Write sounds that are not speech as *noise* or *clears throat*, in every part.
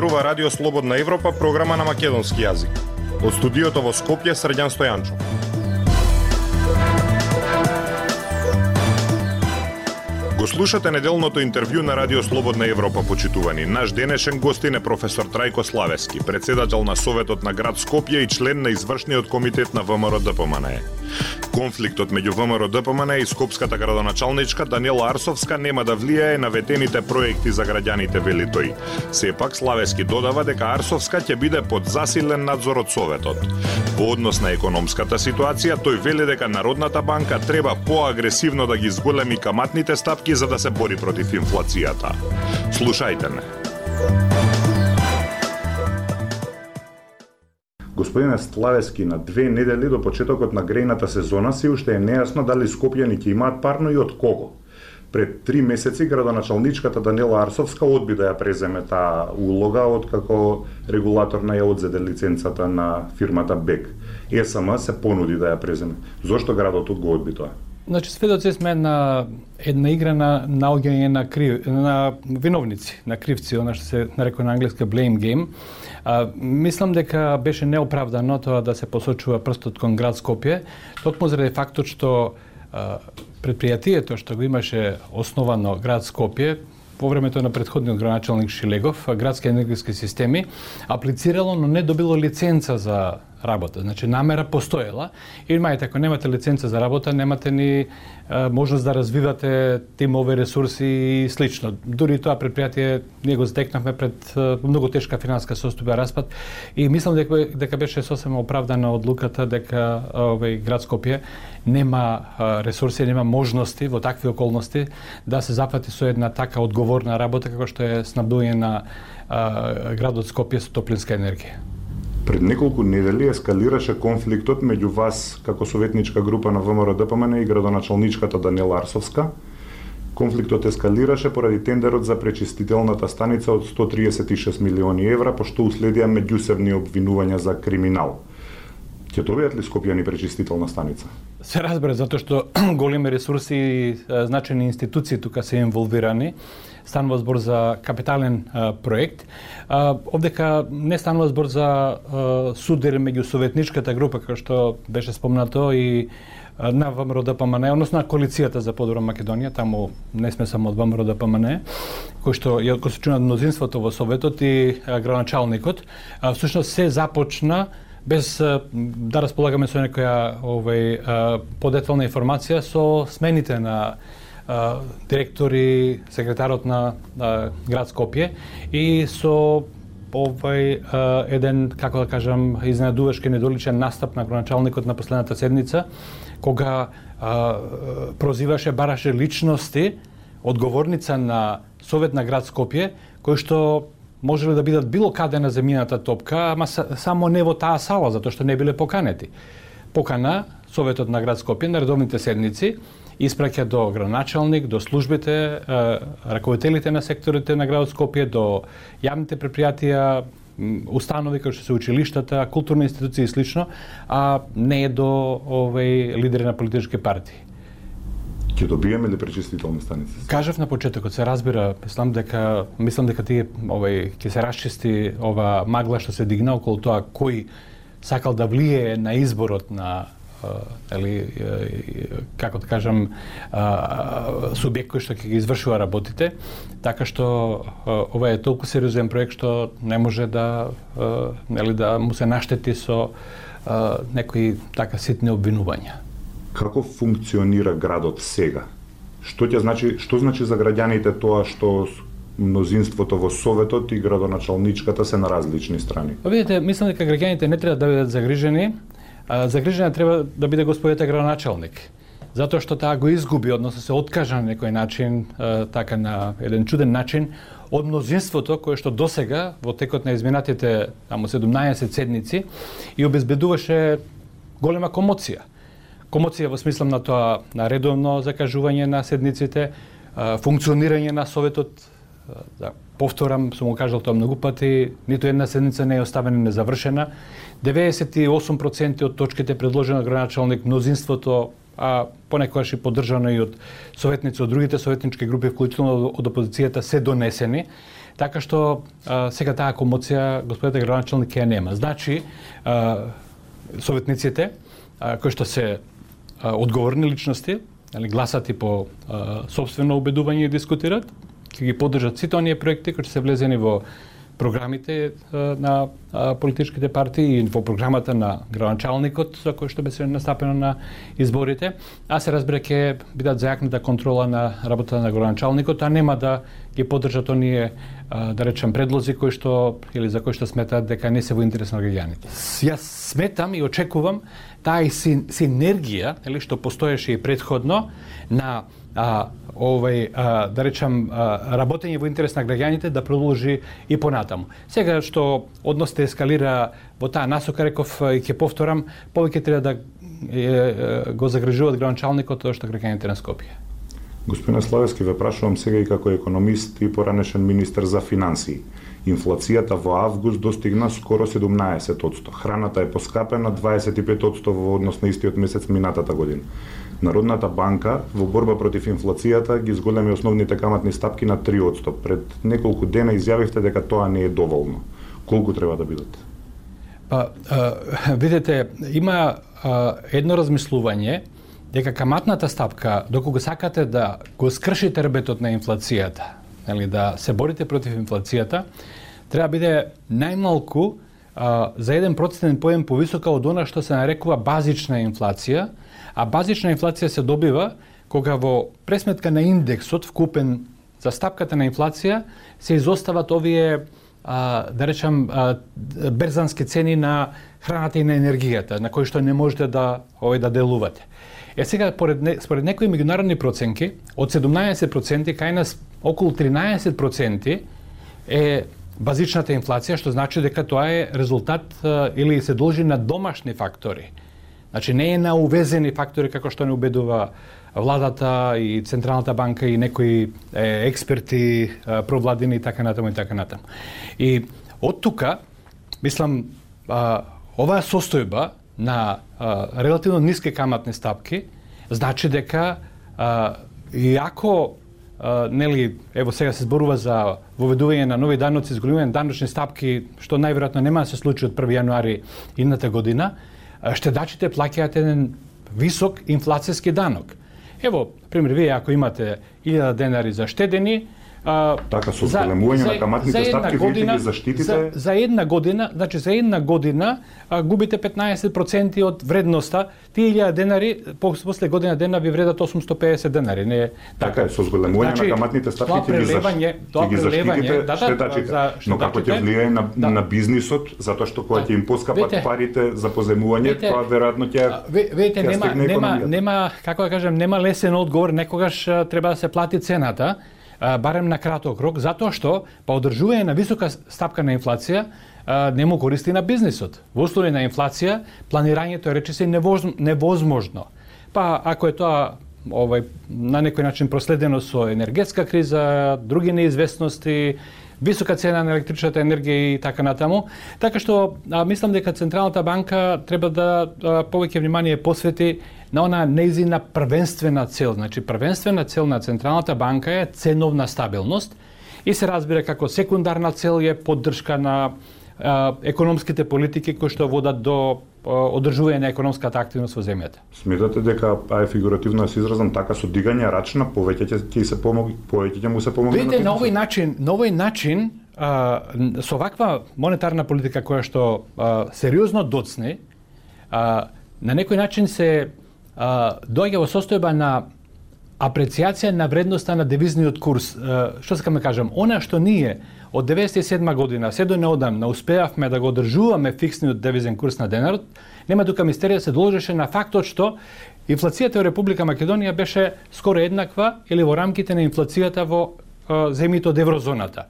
Зборува Радио Слободна Европа, програма на македонски јазик. Од студиото во Скопје Срđан Стојанчов. Го слушате неделното интервју на Радио Слободна Европа, почитувани. Наш денешен гостин е професор Трајко Славески, председател на Советот на град Скопје и член на извршниот комитет на ВМРО ДПМНЕ. Конфликтот меѓу ВМРО ДПМН и Скопската градоначалничка Даниела Арсовска нема да влијае на ветените проекти за граѓаните, вели тој. Сепак Славески додава дека Арсовска ќе биде под засилен надзор од Советот. Во однос на економската ситуација, тој вели дека Народната банка треба поагресивно да ги зголеми каматните стапки за да се бори против инфлацијата. Слушајте не. Господине Славески, на две недели до почетокот на грејната сезона се уште е нејасно дали скопјани ќе имаат парно и од кого. Пред три месеци градоначалничката Данила Арсовска одби да ја преземе таа улога од како регулатор на ја одзеде лиценцата на фирмата БЕК. ЕСМ се понуди да ја преземе. Зошто градот го одби тоа? Значи, сведоци сме на една игра на наоѓање на, крив, на виновници, на кривци, она што се нарекува на англиска blame game. А, мислам дека беше неоправдано тоа да се посочува прстот кон град Скопје, токму заради фактот што а, предпријатието што го имаше основано град Скопје, по времето на предходниот граначалник Шилегов, градски енергетски системи, аплицирало, но не добило лиценца за работа. Значи намера постоела и мајте ако немате лиценца за работа, немате ни можност да развивате тимови ресурси и слично. Дури тоа предпријатие ние го здекнавме пред многу тешка финанска состојба распад и мислам дека дека беше сосема оправдана одлуката дека овој град Скопје нема ресурси, нема можности во такви околности да се запати со една така одговорна работа како што е снабдување на градот Скопје со топлинска енергија. Пред неколку недели ескалираше конфликтот меѓу вас како советничка група на ВМРО ДПМН и градоначалничката Данела Арсовска. Конфликтот ескалираше поради тендерот за пречистителната станица од 136 милиони евра, пошто уследија меѓусебни обвинувања за криминал. Ќе добијат ли Скопјани пречистителна станица? Се разбира, затоа што *clears throat* големи ресурси и значени институции тука се инволвирани станува збор за капитален а, проект. А, овдека не станува збор за а, судир меѓу советничката група, како што беше спомнато и на ВМРО ДПМН, односно на коалицијата за подобра Македонија, таму не сме само од ВМРО ДПМН, кој што ја го се мнозинството во Советот и граначалникот, всушност се започна без да располагаме со некоја овој подетвална информација со смените на директори, секретарот на град Скопје и со овој еден, како да кажам, изненадувачки недоличен настап на гроначалникот на последната седница, кога прозиваше, бараше личности, одговорница на Совет на град Скопје, кои што можеле да бидат било каде на земјината топка, ама само не во таа сала, затоа што не биле поканети. Покана Советот на град Скопје на редовните седници испраќа до граначалник, до службите, раководителите на секторите на градот Скопје, до јавните предпријатија, установи како што се училиштата, културни институции и слично, а не е до овој лидери на политички партии. Ќе добиеме ли пречистителни станици? Кажав на почетокот, се разбира, мислам дека мислам дека тие овој ќе се расчисти ова магла што се дигна околу тоа кој сакал да влие на изборот на или како да кажам субјект кој што ќе ги извршува работите, така што ова е толку сериозен проект што не може да нели да му се наштети со некои така ситни обвинувања. Како функционира градот сега? Што ќе значи што значи за граѓаните тоа што мнозинството во Советот и градоначалничката се на различни страни? Видите, мислам дека граѓаните не треба да бидат загрижени, загрижена треба да биде господите градоначалник. Затоа што таа го изгуби, односно се откажа на некој начин, така на еден чуден начин, од мнозинството кое што досега во текот на изминатите таму 17 седници и обезбедуваше голема комоција. Комоција во смислам на тоа на редовно закажување на седниците, функционирање на советот, за повторам, сум го кажал тоа многу пати, ниту една седница не е оставена незавршена 98% од точките предложени од граначалник, мнозинството а понекогаш и поддржано и од советници од другите советнички групи, вклучително од опозицијата, се донесени. Така што а, сега таа комоција господите градоначалник ја нема. Значи, а, советниците а, кои што се а, одговорни личности, гласати гласат и по а, собствено убедување и дискутират, ќе ги поддржат сите оние проекти кои се влезени во програмите на политичките партии и во програмата на градоначалникот за кој што беше настапено на изборите, а се разбира ќе бидат зајакната контрола на работата на градоначалникот, а нема да ги поддржат оние да речем предлози кои што или за кои што сметаат дека не се во интерес на граѓаните. Јас сметам и очекувам таа синергија, или што постоеше и предходно на а, овај, а, да речам, а, работење во интерес на граѓаните да продолжи и понатаму. Сега што односите ескалира во таа насока, реков и ќе повторам, повеќе треба да е, е, го загрижуваат граначалникот тоа што граѓаните на Скопје. Господине Славески, ве прашувам сега и како економист и поранешен министер за финансии. Инфлацијата во август достигна скоро 17%. Храната е поскапена 25% во однос на истиот месец минатата година. Народната банка во борба против инфлацијата ги зголеми основните каматни стапки на 3%. Пред неколку дена изјавивте дека тоа не е доволно. Колку треба да бидат? Па, а, *laughs* видете, има а, едно размислување дека каматната стапка, докога сакате да го скршите рбетот на инфлацијата, нели, да се борите против инфлацијата, треба да биде најмалку за еден процентен поен повисока од она што се нарекува базична инфлација, а базична инфлација се добива кога во пресметка на индексот вкупен за стапката на инфлација се изостават овие а, да речам а, берзански цени на храната и на енергијата на кои што не можете да овој да делувате. Е сега според според некои меѓународни проценки од 17% кај нас околу 13% е базичната инфлација, што значи дека тоа е резултат или се должи на домашни фактори. Значи не е на увезени фактори како што не убедува владата и Централната банка и некои е, експерти, е, провладини и така натаму и така натаму. И од тука, мислам, а, оваа состојба на а, релативно ниски каматни стапки значи дека а, и ако нели ево сега се зборува за воведување на нови даноци, зголемување даночни стапки што најверојатно нема да се случи од 1 јануари идната година, штедачите плаќаат еден висок инфлацијски данок. Ево, пример, вие ако имате 1000 денари за штедени, А, така со зголемување на каматните стапки година, ги заштитите за, за една година, значи за една година а, губите 15% од вредноста. Тие 1000 денари после година дена ви вредат 850 денари, не така. Така е, со зголемување значи, на каматните стапки ќе ги, заштитите, тоа ги заштитите да, да, штетачите. За Но како ќе влијае на, да. на бизнисот, затоа што кога ќе им поскапат парите за поземување, вете, тоа веројатно ќе Видите, нема нема нема како да кажем, нема лесен одговор, некогаш треба да се плати цената барем на краток рок, затоа што па одржување на висока стапка на инфлација не му користи на бизнисот. Во услови на инфлација, планирањето е речиси невозможно. Па ако е тоа овај на некој начин проследено со енергетска криза, други неизвестности, висока цена на електричната енергија и така натаму. Така што а, мислам дека Централната банка треба да а, повеќе внимание посвети на она неизина првенствена цел. Значи, првенствена цел на Централната банка е ценовна стабилност и се разбира како секундарна цел е поддршка на економските политики кои што водат до одржување на економската активност во земјата. Сметате дека а е фигуративно се изразам така со дигање рачна повеќе ќе ќе се помогне повеќе ќе му се помогне. Видите на овој начин, на овој начин а, со ваква монетарна политика која што а, сериозно доцне, а, на некој начин се доаѓа во состојба на апрецијација на вредноста на девизниот курс. Што сакам да кажам, она што ние од 97 година се до неодамна успеавме да го одржуваме фиксниот девизен курс на денарот, нема тука мистерија се должеше на фактот што инфлацијата во Република Македонија беше скоро еднаква или во рамките на инфлацијата во земјите од еврозоната.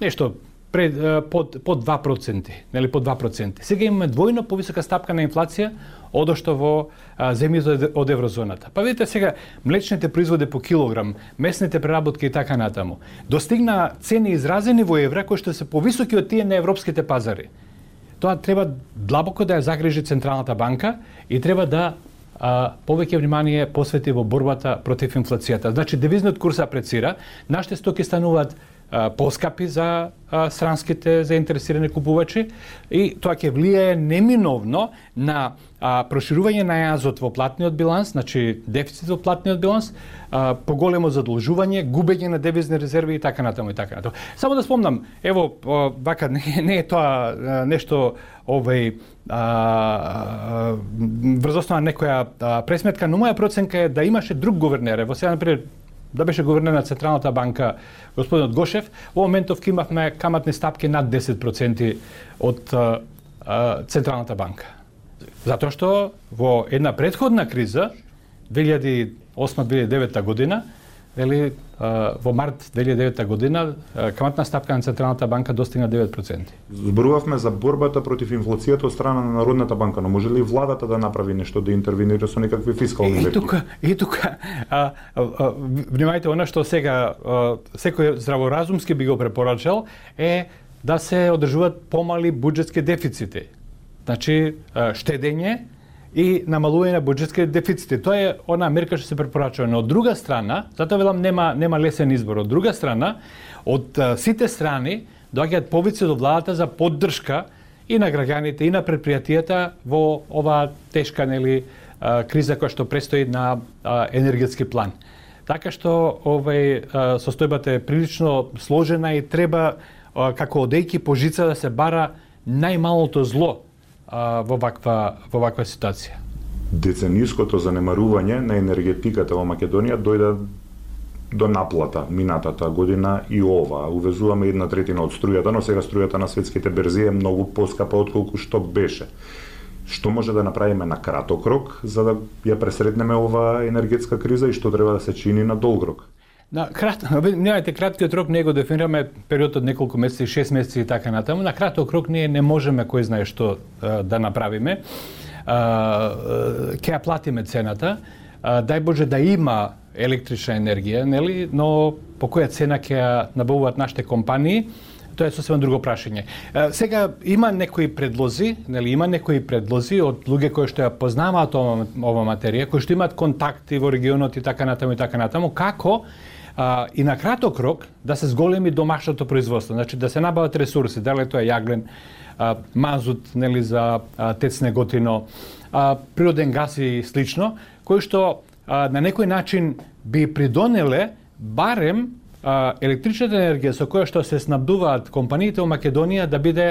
Нешто пред, под, под 2%, нели под 2%. Сега имаме двојно повисока стапка на инфлација одошто во земјите од еврозоната. Па видите сега, млечните производи по килограм, месните преработки и така натаму, достигна цени изразени во евра кои што се повисоки од тие на европските пазари. Тоа треба длабоко да ја загрижи Централната банка и треба да а, повеќе внимание посвети во борбата против инфлацијата. Значи, девизниот курс апрецира, нашите стоки стануваат поскапи за странските заинтересирани купувачи и тоа ќе влијае неминовно на проширување на јазот во платниот биланс, значи дефицит во платниот биланс, поголемо задолжување, губење на девизни резерви и така натаму и така натаму. Само да спомнам, ево вака *laughs* не, не е тоа нешто овој врз основа некоја пресметка, но моја проценка е да имаше друг гувернер. Во сега например да беше гувернер на Централната банка господинот Гошев, во моментов ке имавме каматни стапки над 10% од а, а, Централната банка. Затоа што во една предходна криза, 2008-2009 година, вели во март 2009 година каматна стапка на Централната банка достигна 9%. Зборувавме за борбата против инфлацијата од страна на Народната банка, но може ли владата да направи нешто да интервенира со некакви фискални мерки? И тука, и тука, а, а, а, внимајте, она што сега а, секој здраворазумски би го препорачал е да се одржуваат помали буџетски дефицити. Значи, штедење и намалување на буџетските дефицити. Тоа е она мерка што се препорачува. Но од друга страна, затоа велам нема нема лесен избор. Од друга страна, од сите страни доаѓаат повици до владата за поддршка и на граѓаните и на предпријатијата во оваа тешка нели криза која што престои на енергетски план. Така што овој состојбата е прилично сложена и треба како одејки по жица да се бара најмалото зло а, во ваква во ваква ситуација. Децениското занемарување на енергетиката во Македонија дојде до наплата минатата година и ова. Увезуваме една третина од струјата, но сега струјата на светските берзи е многу поскапа од колку што беше. Што може да направиме на краток рок за да ја пресретнеме ова енергетска криза и што треба да се чини на долг рок? На крат, *laughs* немајте краткиот рок не го дефинираме период од неколку месеци, 6 месеци и така натаму. На краток рок ние не можеме кој знае што да направиме. Ке ја платиме цената. Дај Боже да има електрична енергија, нели, но по која цена ќе ја набавуваат нашите компании, тоа е сосема друго прашање. Сега има некои предлози, нели има некои предлози од луѓе кои што ја познаваат ова, ова материја, кои што имаат контакти во регионот и така натаму и така натаму, како а, и на краток рок да се зголеми домашното производство, значи да се набават ресурси, дали тоа е јаглен, а, мазут нели за а, тецне готино, а, природен газ и слично, кои што а, на некој начин би придонеле барем а, електричната енергија со која што се снабдуваат компаниите во Македонија да биде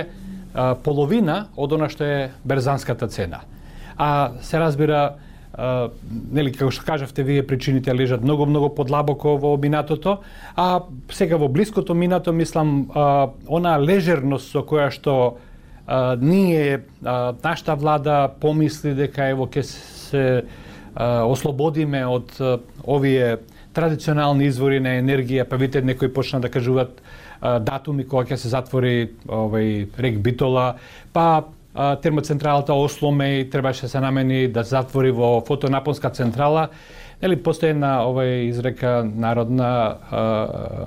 а, половина од она што е берзанската цена. А се разбира Uh, нели како што кажавте вие причините лежат многу многу подлабоко во минатото, а сега во блиското минато мислам а, она лежерност со која што а, ние нашата влада помисли дека ево ќе се ослободиме од овие традиционални извори на енергија, па видите некои почна да кажуваат датуми кога ќе се затвори овој рек Битола, па термоцентралата Осломе и требаше да се намени да затвори во фотонапонска централа. Нели постои една овај изрека народна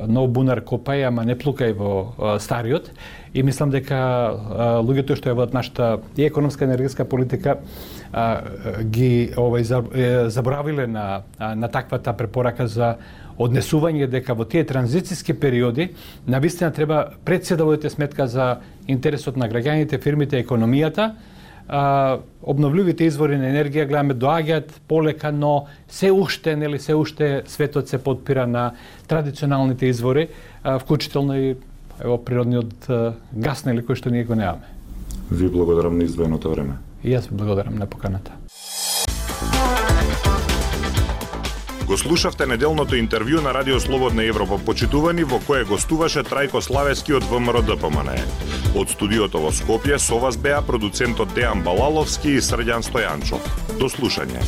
но бунар копај, ама не плукај во стариот. И мислам дека луѓето што е во нашата и економска енергетска политика а, ги овај заборавиле на на таквата препорака за однесување дека во тие транзициски периоди на вистина треба пред се да водите сметка за интересот на граѓаните, фирмите, економијата, а, обновливите извори на енергија гледаме доаѓаат полека, но се уште, нели се уште светот се подпира на традиционалните извори, а, вклучително и ево природниот а, газ нели кој што ние го немаме. Ви благодарам на издвоеното време. И јас ви благодарам на поканата. Го слушавте неделното интервју на Радио Слободна Европа почитувани во кое гостуваше Трајко Славески од ВМРО ДПМН. Од студиото во Скопје со вас беа продуцентот Дејан Балаловски и Срđан Стојанчов. До слушање.